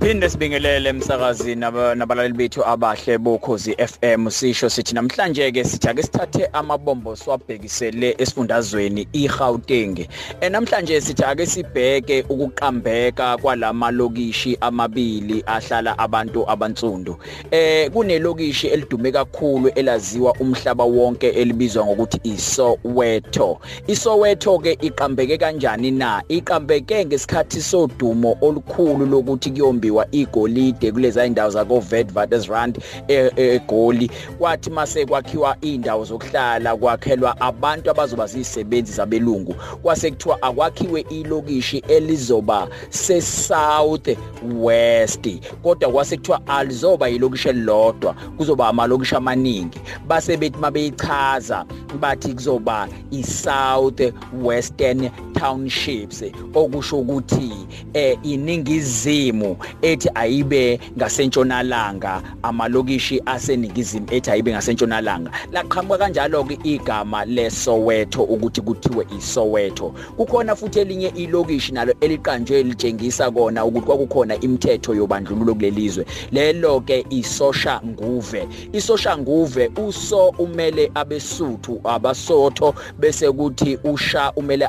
Siphinde sibingelele emsakazini nabalaleli bethu abahle bokhozi FM sisho sithi namhlanje ke sithi ake sithathe amabombo swabhekisele esifundazweni iGauteng. Eh namhlanje sithi ake sibheke ukuqambeka kwalamalokishi amabili ahlala abantu abantsundu. Eh kunelokishi elidume kakhulu elaziwa umhlaba wonke elibizwa ngokuthi iSoweto. iSoweto ke iqambeke kanjani na? Iqambeke ngesikhathi sodumo olukhulu lokuthi kuyombiwa igolide kulezi indawo zako Witwatersrand egoli. Kwathi mase kwakhiwa indawo zokuhlala kwakhelwa abantu abazoba zisebenzi zabelungu. Kwase kuthiwa akwakhiwe ilokishi elizoba se-south west kodwa kwase kuthiwa alizoba ilokishi elilodwa kuzoba amalokishi amaningi. Base bethi mabeyichaza bathi kuzoba i-south western townships okusho ukuthi eh iningizimu ethi ayibe ngasentshonalanga amalokishi aseningizimu ethi ayibe ngasentshonalanga. Laqhamuka kanjalo ke igama leSoweto ukuthi kuthiwe iSoweto. Kukhona futhi elinye ilokishi nalo eliqanjwe litshengisa kona ukuthi kwakukhona imithetho yobandlululo kulelizwe lelo ke isosha nguve isosha nguve uso umele abesuthu abasotho bese kuthi usha umele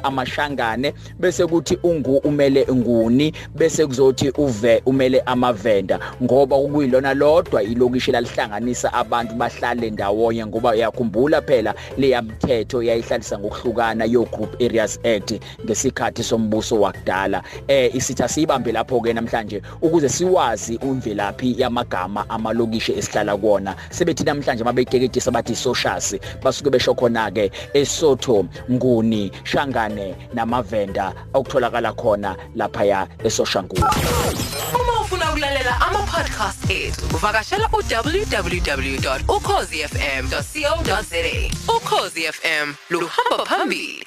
amashangane bese kuthi ungu umele nguni bese kuzothi uve umele amavenda. Ngoba kuyilona lodwa ilokishi lalihlanganisa abantu bahlale ndawonye ngoba uyakhumbula phela leyamthetho yayihlalisa ngokuhlukana yo group areas act ngesikhathi sombuso wakudala. Eh isithi asibambe lapho ke namhlanje ukuze siwazi imvelaphi yamagama amalokishi esihlala kuona sebethi namhlanje mabeyiteketisa bathi socials basuke besho khona ke esotho nguni shangane namavenda okutholakala khona lapha ya esoshangulo Uma ufuna ukulalela ama podcast ethu uvakashela uwww.ukhozifm.co.za Ukhozi FM luhamba phambili.